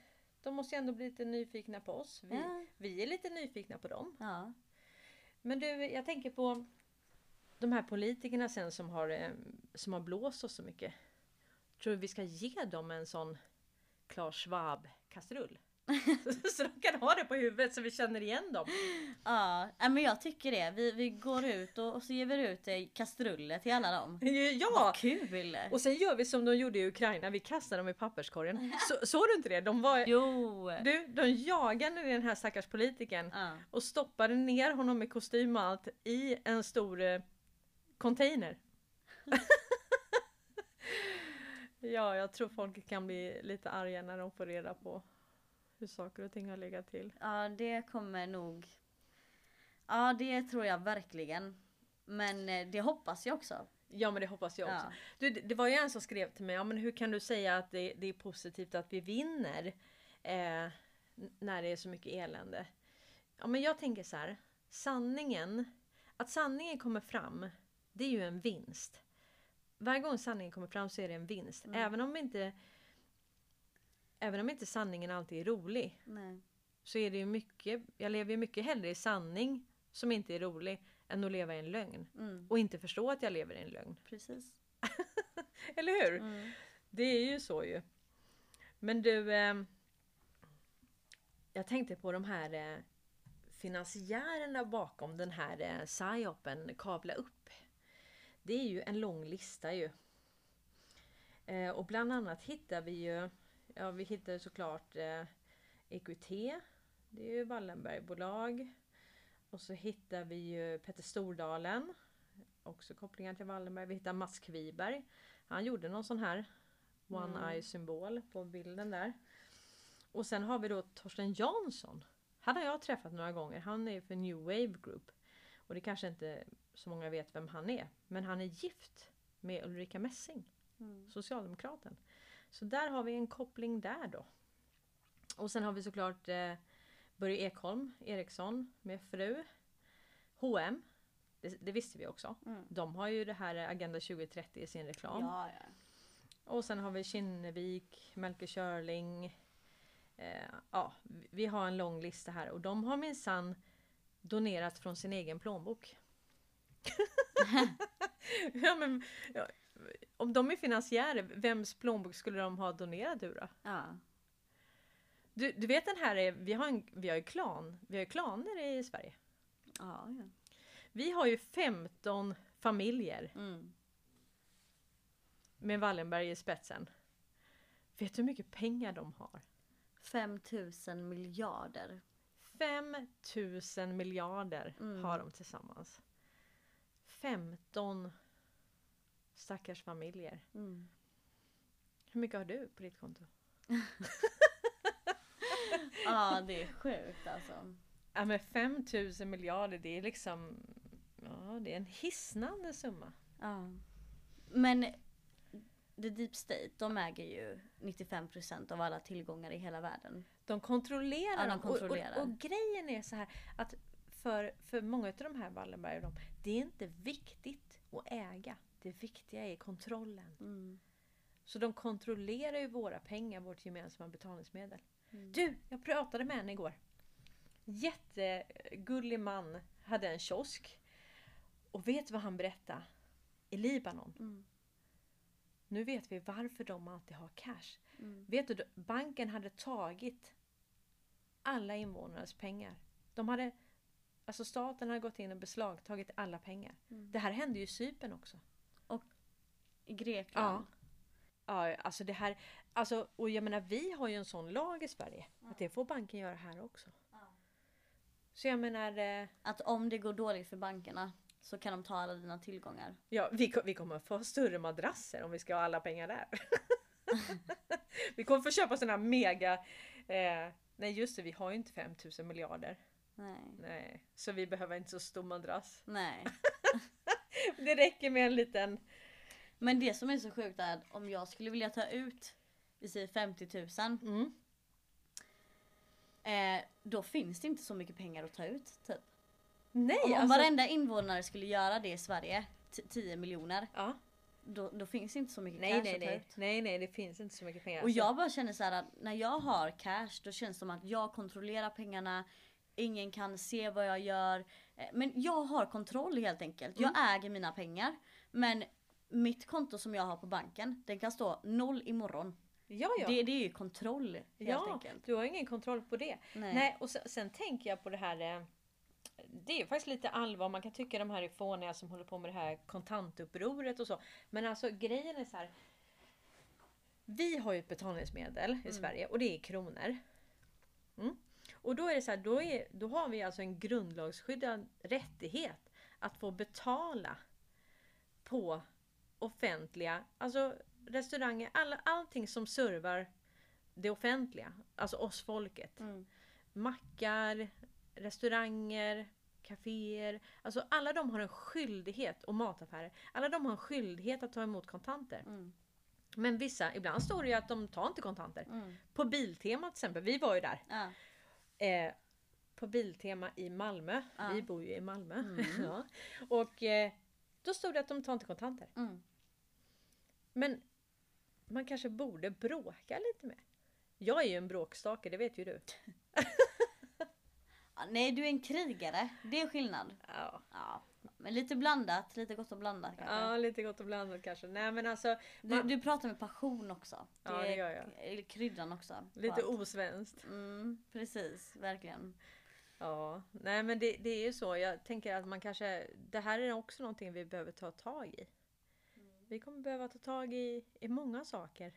Speaker 1: De måste ju ändå bli lite nyfikna på oss. Vi,
Speaker 2: Ja.
Speaker 1: vi är lite nyfikna på dem.
Speaker 2: Ja.
Speaker 1: Men du, jag tänker på de här politikerna sen som har, eh, som har blåst oss så mycket. Tror du vi ska ge dem en sån Klaus Schwab-kastrull? så, de kan ha det på huvudet så vi känner igen dem.
Speaker 2: Ja, men jag tycker det. Vi, vi går ut och, och så ger vi ut kastruller till alla dem.
Speaker 1: Ja!
Speaker 2: Vad kul!
Speaker 1: Och sen gör vi som de gjorde i Ukraina, vi kastar dem i papperskorgen. Så, såg du inte det? De var,
Speaker 2: Jo!
Speaker 1: du, de jagade den här stackars politikern
Speaker 2: Ja.
Speaker 1: och stoppade ner honom med kostym och allt i en stor eh, container. ja, jag tror folk kan bli lite arga när de får reda på hur saker och ting har legat till.
Speaker 2: ja, det kommer nog... Ja, det tror jag verkligen. Men eh, det hoppas jag också.
Speaker 1: Ja men det hoppas jag också.
Speaker 2: Ja.
Speaker 1: Du, det var ju en som skrev till mig, ja men hur kan du säga att det, det är positivt att vi vinner eh, när det är så mycket elände? Ja men jag tänker så här, sanningen, att sanningen kommer fram, det är ju en vinst. Varje gång sanningen kommer fram så är det en vinst. Även om inte Även om inte sanningen alltid är rolig
Speaker 2: Nej.
Speaker 1: så är det ju mycket, jag lever ju mycket hellre i sanning som inte är rolig än att leva i en lögn.
Speaker 2: Mm,
Speaker 1: Och inte förstå att jag lever i en lögn.
Speaker 2: precis.
Speaker 1: Eller hur?
Speaker 2: Mm.
Speaker 1: Det är ju så ju. Men du, eh, jag tänkte på de här eh, finansiärerna bakom den här eh, psyopen Kavla upp. Det är ju en lång lista ju. Eh, och bland annat hittar vi ju, ja vi hittar ju såklart eh, EQT, det är ju Wallenbergbolag. Och så hittar vi ju Petter Stordalen, också kopplingar till Wallenberg. Vi hittar Mats Kviberg, han gjorde någon sån här One Eye symbol på bilden där. Och sen har vi då Torsten Jansson. Han har jag träffat några gånger. Han är för New Wave Group. Och det kanske inte så många vet vem han är. Men han är gift med Ulrika Messing.
Speaker 2: Mm.
Speaker 1: Socialdemokraten. Så där har vi en koppling där då. Och sen har vi såklart eh, Börje Ekholm Eriksson med fru. H&M det, det visste vi också.
Speaker 2: Mm.
Speaker 1: De har ju det här Agenda 2030 i sin reklam.
Speaker 2: Ja, ja.
Speaker 1: Och sen har vi Kinnevik, Melker Körling. Eh, ja, vi- har en lång lista här och de har minsann donerat från sin egen plånbok. ja, men, ja, om de är finansiärer, vems plånbok skulle de ha donerat ur då?
Speaker 2: ja.
Speaker 1: Du, du vet den här, är- vi har, en, vi har ju klan, vi har ju klaner i Sverige.
Speaker 2: ja, ja.
Speaker 1: Vi har ju 15 familjer
Speaker 2: Mm.
Speaker 1: med Wallenberg i spetsen. Vet du hur mycket pengar de har?
Speaker 2: 5000 miljarder.
Speaker 1: 5000 miljarder
Speaker 2: Mm.
Speaker 1: har de tillsammans. 15 stackars familjer.
Speaker 2: Mm.
Speaker 1: Hur mycket har du på ditt konto?
Speaker 2: Ja, det är sjukt alltså.
Speaker 1: Ja men 5000 miljarder det är liksom Ja det är en hisnande summa.
Speaker 2: Ja. Men The Deep State, de äger ju 95% av alla tillgångar i hela världen.
Speaker 1: De kontrollerar
Speaker 2: Ja, de kontrollerar.
Speaker 1: Och, och, och grejen är så här att för, för många av de här Wallenberg och dem, det är inte viktigt att äga. Det viktiga är kontrollen.
Speaker 2: Mm.
Speaker 1: Så de kontrollerar ju våra pengar, vårt gemensamma betalningsmedel.
Speaker 2: Mm.
Speaker 1: Du, jag pratade med en igår. Jättegullig man, hade en kiosk. Och vet du vad han berättade? I Libanon.
Speaker 2: Mm.
Speaker 1: Nu vet vi varför de alltid har cash.
Speaker 2: Mm.
Speaker 1: Vet du, banken hade tagit alla invånares pengar. De De hade, alltså staten hade gått in och beslagtagit alla pengar.
Speaker 2: Mm.
Speaker 1: Det här hände ju i Cypern också.
Speaker 2: I Grekland.
Speaker 1: Ja, alltså det här, alltså, och jag menar vi har ju en sån lag i Sverige. Att det får banken göra här också. Så jag menar, eh,
Speaker 2: Att om det går dåligt för bankerna så kan de ta alla dina tillgångar.
Speaker 1: ja, vi, vi kommer få större madrasser om vi ska ha alla pengar där. vi kommer få köpa såna här mega, eh, nej just det vi har ju inte 5000 miljarder.
Speaker 2: Nej.
Speaker 1: Nej, så vi behöver inte så stor madrass.
Speaker 2: Nej.
Speaker 1: Det räcker med en liten,
Speaker 2: Men det som är så sjukt är att om jag skulle vilja ta ut, vi säger 50 000.
Speaker 1: mm,
Speaker 2: Eh, då finns det inte så mycket pengar att ta ut typ.
Speaker 1: nej
Speaker 2: Om, om
Speaker 1: alltså.
Speaker 2: varenda invånare skulle göra det i Sverige, t- 10 miljoner.
Speaker 1: Ja,
Speaker 2: Då, då finns det inte så mycket
Speaker 1: nej
Speaker 2: cash
Speaker 1: nej
Speaker 2: att ta
Speaker 1: nej,
Speaker 2: ut.
Speaker 1: nej nej det finns inte så mycket pengar.
Speaker 2: Och jag bara känner så här att när jag har cash då känns det som att jag kontrollerar pengarna. Ingen kan se vad jag gör. Eh, Men jag har kontroll helt enkelt. Jag
Speaker 1: Mm.
Speaker 2: äger mina pengar. Men mitt konto som jag har på banken, den kan stå noll imorgon.
Speaker 1: ja ja.
Speaker 2: Det, det är ju kontroll helt
Speaker 1: ja,
Speaker 2: enkelt.
Speaker 1: du har ingen kontroll på det.
Speaker 2: Nej.
Speaker 1: Nej, och sen, sen tänker jag på det här. eh, Det är faktiskt lite allvar. Man kan tycka de här är fåniga som håller på med det här kontantupproret och så. Men alltså grejen är så här. Vi har ju ett betalningsmedel i Sverige och det är kronor. Mm. Och då är det så här, då, är, då har vi alltså en grundlagsskyddad rättighet att få betala på offentliga, alltså restauranger, alla, allting som servar det offentliga, alltså oss folket.
Speaker 2: Mm.
Speaker 1: Mackar, restauranger, kaféer. Alltså alla de har en skyldighet, och mataffärer, alla de har en skyldighet att ta emot kontanter.
Speaker 2: Mm.
Speaker 1: Men vissa, ibland står det ju att de tar inte kontanter.
Speaker 2: Mm.
Speaker 1: På Biltema till exempel, vi var ju där.
Speaker 2: Ja.
Speaker 1: Eh, på Biltema i Malmö.
Speaker 2: Ja. Mm.
Speaker 1: Vi bor ju i Malmö. ja. Och eh, då stod det att de tar inte kontanter.
Speaker 2: Mm.
Speaker 1: Men man kanske borde bråka lite mer. Jag är ju en bråkstake, det vet ju du.
Speaker 2: Ja, Nej du är en krigare, det är skillnad.
Speaker 1: Ja,
Speaker 2: Ja. Men lite blandat, lite gott och blandat kanske.
Speaker 1: ja lite gott och blandat kanske. Nej men alltså
Speaker 2: Du,
Speaker 1: man,
Speaker 2: du pratar med passion också.
Speaker 1: Ja, det gör jag.
Speaker 2: är kryddan också.
Speaker 1: lite osvenskt.
Speaker 2: Mm, precis, verkligen.
Speaker 1: Ja, nej men det, det är ju så. Jag tänker att man kanske, det här är också någonting vi behöver ta tag i. Vi kommer behöva ta tag i, i många saker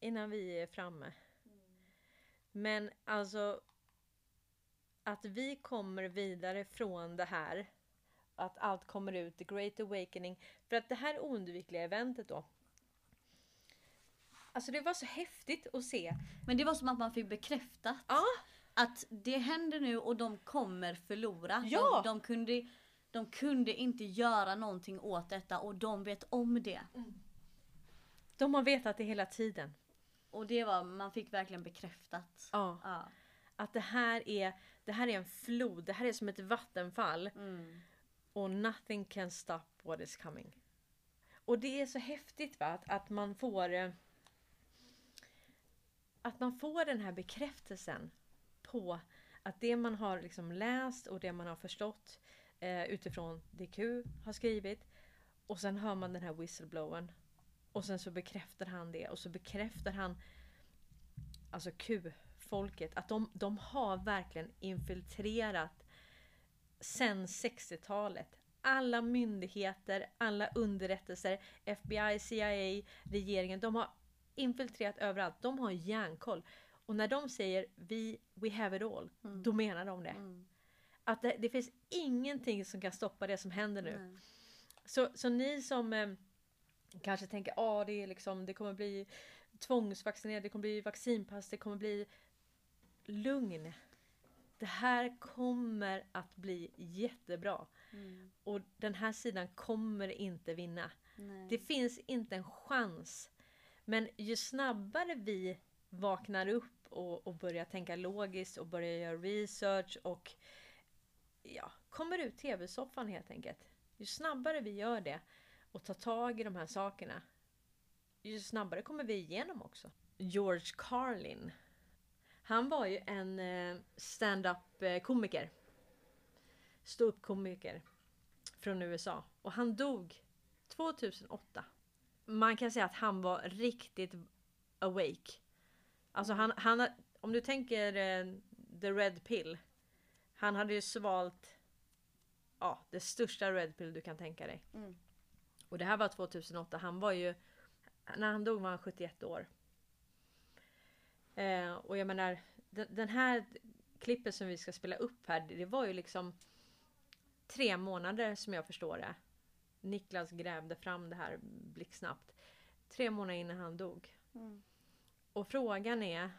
Speaker 1: innan vi är framme. Men alltså att vi kommer vidare från det här, att allt kommer ut, the great awakening. För att det här oundvikliga eventet då. Alltså det var så häftigt att se.
Speaker 2: Men det var som att man fick bekräftat
Speaker 1: Ja,
Speaker 2: att det händer nu och de kommer förlora.
Speaker 1: Ja!
Speaker 2: De, de, kunde, de kunde inte göra någonting åt detta och de vet om det.
Speaker 1: de har vetat det hela tiden.
Speaker 2: Och det var, man fick verkligen bekräftat.
Speaker 1: Ja.
Speaker 2: Ja.
Speaker 1: Att det här är, det här är en flod, det här är som ett vattenfall.
Speaker 2: Mm.
Speaker 1: Och nothing can stop what is coming. Och det är så häftigt va? Att, att man får eh, Att man får den här bekräftelsen på att det man har liksom läst och det man har förstått eh, utifrån det Q har skrivit och sen hör man den här whistleblowern och sen så bekräftar han det och så bekräftar han alltså Q-folket att de, de har verkligen infiltrerat sen 60-talet. Alla myndigheter, alla underrättelser, FBI, CIA, regeringen, de har infiltrerat överallt. De har järnkoll. Och när de säger vi, we have it all, då menar de det.
Speaker 2: Mm.
Speaker 1: Att det, det finns ingenting som kan stoppa det som händer nu.
Speaker 2: Nej.
Speaker 1: Så, så ni som eh, kanske tänker att ah, det, är liksom, det kommer bli tvångsvaccinerade, det kommer bli vaccinpass, det kommer bli lugn. Det här kommer att bli jättebra.
Speaker 2: Mm.
Speaker 1: Och den här sidan kommer inte vinna.
Speaker 2: Nej.
Speaker 1: Det finns inte en chans. Men ju snabbare vi vaknar upp och, och börjar tänka logiskt och börjar göra research och ja, kommer ut tv-soffan helt enkelt. Ju snabbare vi gör det och tar tag i de här sakerna ju snabbare kommer vi igenom också. George Carlin. Han var ju en eh, stand-up eh, komiker. Ståuppkomiker från USA. Och han dog 2008. Man kan säga att han var riktigt awake. Alltså han, han om du tänker eh, the red pill. Han hade ju svalt ja, det största Red Pill du kan tänka dig.
Speaker 2: Mm.
Speaker 1: Och det här var 2008. Han var ju, när han dog var han 71 år. Eh, och jag menar, den, den här klippet som vi ska spela upp här, det var ju liksom tre månader som jag förstår det. Niklas grävde fram det här blixtsnabbt. Tre månader innan han dog.
Speaker 2: Mm.
Speaker 1: Och frågan är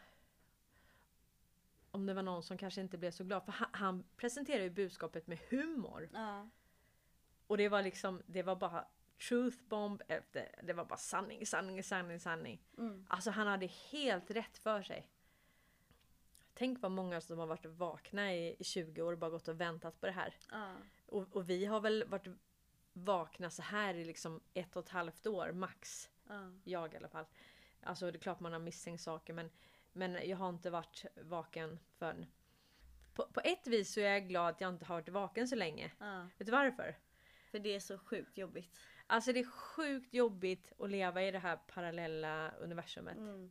Speaker 1: om det var någon som kanske inte blev så glad. För han, han presenterade ju budskapet med humor.
Speaker 2: Ja.
Speaker 1: Och det var liksom, det var bara truth bomb efter, det var bara sanning, sanning, sanning, sanning.
Speaker 2: Mm.
Speaker 1: Alltså han hade helt rätt för sig. Tänk vad många som har varit vakna i, i 20 år och bara gått och väntat på det här.
Speaker 2: Ja.
Speaker 1: Och, och vi har väl varit vakna så här i liksom ett och ett halvt år max.
Speaker 2: Ja.
Speaker 1: Jag i alla fall. Alltså det är klart man har misstänkt saker men, men jag har inte varit vaken förrän. På, på ett vis så är jag glad att jag inte har varit vaken så länge.
Speaker 2: Ja.
Speaker 1: Vet du varför?
Speaker 2: För det är så sjukt jobbigt.
Speaker 1: Alltså det är sjukt jobbigt att leva i det här parallella universumet.
Speaker 2: Mm.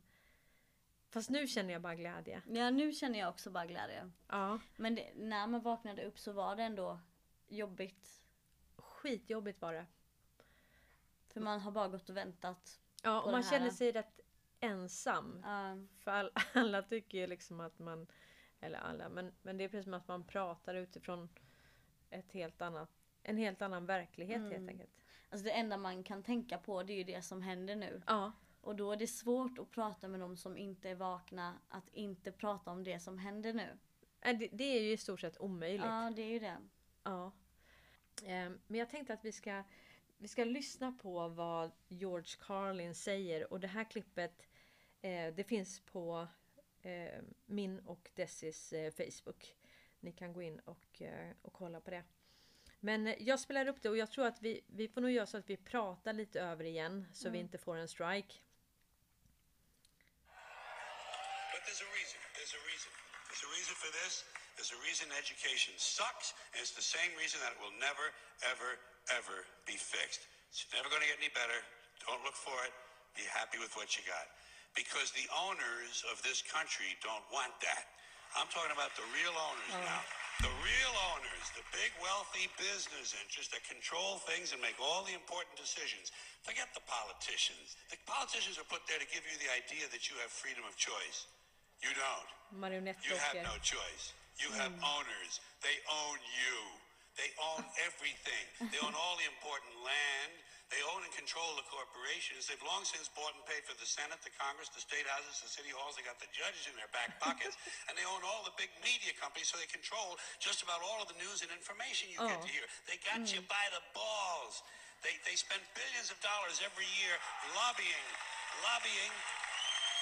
Speaker 1: Fast nu känner jag bara glädje.
Speaker 2: Ja nu känner jag också bara glädje.
Speaker 1: Ja.
Speaker 2: Men det, när man vaknade upp så var det ändå jobbigt.
Speaker 1: Skitjobbigt var det.
Speaker 2: För man har bara gått och väntat.
Speaker 1: Ja, och man känner sig rätt ensam.
Speaker 2: Ja.
Speaker 1: För all, alla tycker ju liksom att man... Eller alla, men, men det är precis som att man pratar utifrån ett helt annat, en helt annan verklighet
Speaker 2: Mm.
Speaker 1: helt enkelt.
Speaker 2: Alltså det enda man kan tänka på det är ju det som händer nu.
Speaker 1: Ja,
Speaker 2: Och då är det svårt att prata med de som inte är vakna. Att inte prata om det som händer nu.
Speaker 1: det, det är ju i stort sett omöjligt.
Speaker 2: Ja det är ju det.
Speaker 1: Ja. Ehm, Men jag tänkte att vi ska, vi ska lyssna på vad George Carlin säger och det här klippet det finns på eh, min och Dessis eh, Facebook. Ni kan gå in och, eh, och kolla på det. Men eh, jag spelar upp det och jag tror att vi, vi får nog göra så att vi pratar lite över igen så vi inte får en strike.
Speaker 3: But there's a reason. There's a reason. There's a reason for this. There's a reason education sucks, and it's the same reason that it will never, ever, ever be fixed. It's never going to get any better. Don't look for it. Be happy with what you got. Because the owners of this country don't want that. I'm talking about the real owners now. The real owners, the big wealthy business interests that control things and make all the important decisions. Forget the politicians. The politicians are put there to give you the idea that you have freedom of choice. You don't. You have no choice. You have owners. They own you. They own everything. they own all the important land. They own and control the corporations. They've long since bought and paid for the Senate, the Congress, the state houses, the city halls. They got the judges in their back pockets. and they own all the big media companies, so they control just about all of the news and information you get
Speaker 1: Oh.
Speaker 3: to hear. They got you mm. by the balls. They, they spend billions of dollars every year lobbying, lobbying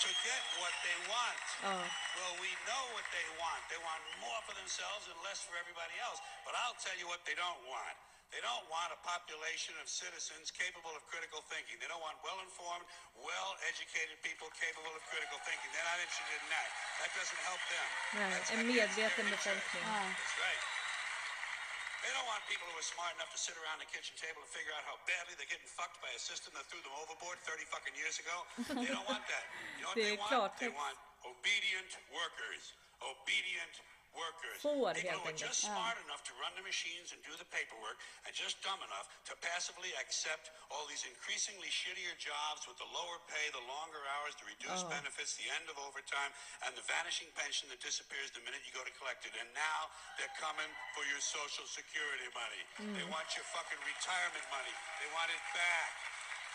Speaker 3: to get what they want.
Speaker 1: Oh.
Speaker 3: Well, we know what they want. They want more for themselves and less for everybody else. But I'll tell you what they don't want. They don't want a population of citizens capable of critical thinking. They don't want well informed, well educated people capable of critical thinking. They're not interested in that. That doesn't help them.
Speaker 1: Nej,
Speaker 3: That's
Speaker 1: en
Speaker 3: against their
Speaker 1: medveten
Speaker 3: nature.
Speaker 1: befolkning.
Speaker 3: That's right. They don't want people who are smart enough to sit around the kitchen table and figure out how badly they're getting fucked by a system that threw them overboard 30 fucking years ago. They don't want that. You know what they want? They want obedient workers. Obedient workers.
Speaker 1: Får,
Speaker 3: people
Speaker 1: helt
Speaker 3: who are just smart enough to run the machines and do the paperwork and just dumb enough to passively accept all these increasingly shittier jobs with the lower pay, the longer hours, the reduced
Speaker 1: Oh.
Speaker 3: benefits, the end of overtime, and the vanishing pension that disappears the minute you go to collect it. And now they're coming for your social security money. They
Speaker 1: Mm.
Speaker 3: want your fucking retirement money. They want it back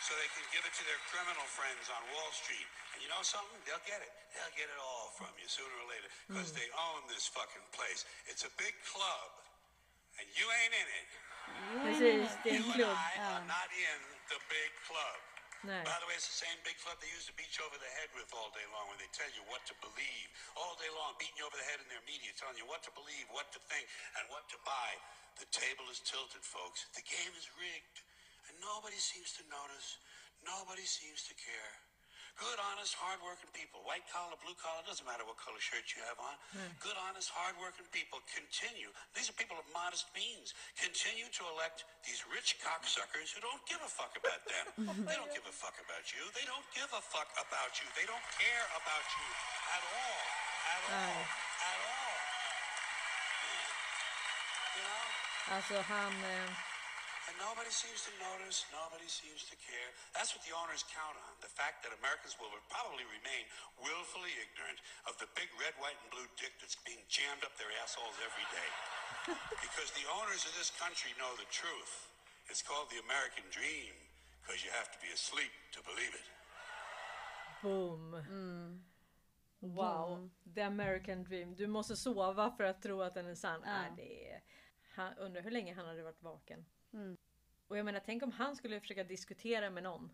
Speaker 3: so they can give it to their criminal friends on Wall Street. And you know something? They'll get it. They'll get it all from you sooner or later because they own this fucking place. It's a big club, and you ain't in it.
Speaker 1: Precis, det är
Speaker 3: You
Speaker 1: en
Speaker 3: and
Speaker 1: klubb.
Speaker 3: I are not in the big club.
Speaker 1: Nej.
Speaker 3: By the way, it's the same big club they use to beat you over the head with all day long when they tell you what to believe. All day long, beating you over the head in their media, telling you what to believe, what to think, and what to buy. The table is tilted, folks. The game is rigged. Nobody seems to notice. Nobody seems to care. Good, honest, hardworking people, white collar, blue collar, doesn't matter what color shirt you have on. Good, honest, hardworking people continue. These are people of modest means. Continue to elect these rich cocksuckers who don't give a fuck about them. they don't give a fuck about you. They don't give a fuck about you. They don't care about you at all. At all. At all. Yeah. You know?
Speaker 1: Alltså han... Eh,
Speaker 3: And nobody seems to notice, nobody seems to care. That's what the owners count on. The fact that Americans will probably remain willfully ignorant of the big red, white, and blue dick that's being jammed up their assholes every day. because the owners of this country know the truth. It's called the American dream, because you have to be asleep to believe it.
Speaker 1: boom! Mm. Wow! The American dream. Du måste sova för att tro att den är sann.
Speaker 2: Ja.
Speaker 1: Nej, det är... Han, undrar hur länge han hade varit vaken.
Speaker 2: Mm.
Speaker 1: Och jag menar, tänk om han skulle försöka diskutera med någon.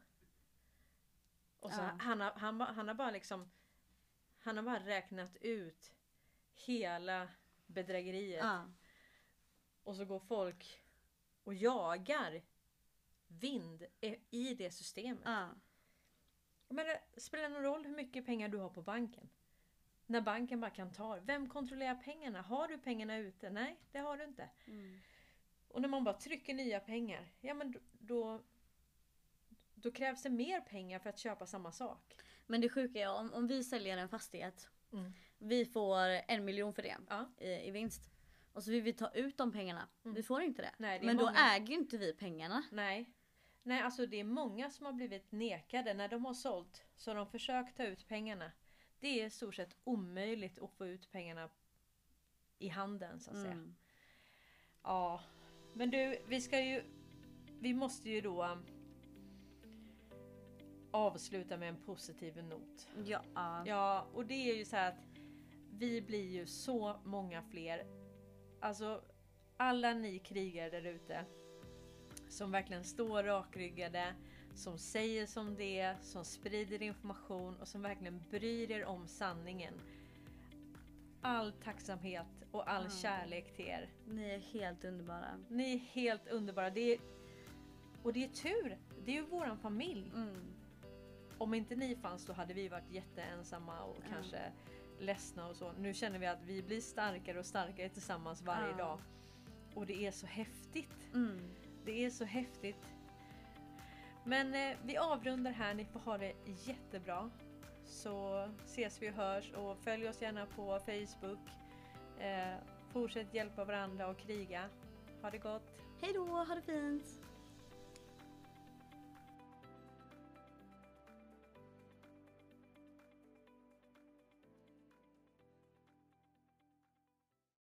Speaker 1: Och så
Speaker 2: Ja.
Speaker 1: han, har, han, han har bara liksom... Han har bara räknat ut hela bedrägeriet.
Speaker 2: Ja.
Speaker 1: Och så går folk och jagar vind i- det systemet.
Speaker 2: Ja.
Speaker 1: Jag menar, spelar det någon roll hur mycket pengar du har på banken? När banken bara kan ta Vem kontrollerar pengarna? Har du pengarna ute? Nej, det har du inte.
Speaker 2: Mm.
Speaker 1: Och när man bara trycker nya pengar, ja men då- då, då krävs det mer pengar för att köpa samma sak.
Speaker 2: Men det sjuka är om, om vi säljer en fastighet.
Speaker 1: Mm.
Speaker 2: Vi får en miljon för det
Speaker 1: Ja.
Speaker 2: i, i vinst. Och så vill vi ta ut de pengarna. Vi får inte det.
Speaker 1: Mm. Nej, det
Speaker 2: Men då
Speaker 1: många-
Speaker 2: äger ju inte vi pengarna.
Speaker 1: Nej. Nej, alltså det är många som har blivit nekade när de har sålt. Så de försökt ta ut pengarna. Det är i stort sett omöjligt att få ut pengarna i handen så att säga.
Speaker 2: Mm.
Speaker 1: Ja, men du, vi ska ju... Vi måste ju då um, avsluta med en positiv not.
Speaker 2: Ja.
Speaker 1: Ja, och det är ju så att vi blir ju så många fler. Alltså, alla ni krigare där ute som verkligen står rakryggade, som säger som det som sprider information och som verkligen bryr er om sanningen. All tacksamhet och all kärlek till er.
Speaker 2: Ni är helt underbara.
Speaker 1: Ni är helt underbara. Det är, och det är tur. Det är ju våran familj.
Speaker 2: Mm.
Speaker 1: Om inte ni fanns då hade vi varit jätteensamma och kanske ledsna och så. Nu känner vi att vi blir starkare och starkare tillsammans varje dag. Och det är så häftigt.
Speaker 2: Mm.
Speaker 1: Det är så häftigt. Men eh, vi avrundar här. Ni får ha det jättebra. Så ses vi och hörs och följ oss gärna på Facebook. Eh, fortsätt hjälpa varandra och kriga. Ha det gott!
Speaker 2: Hej då, ha det fint!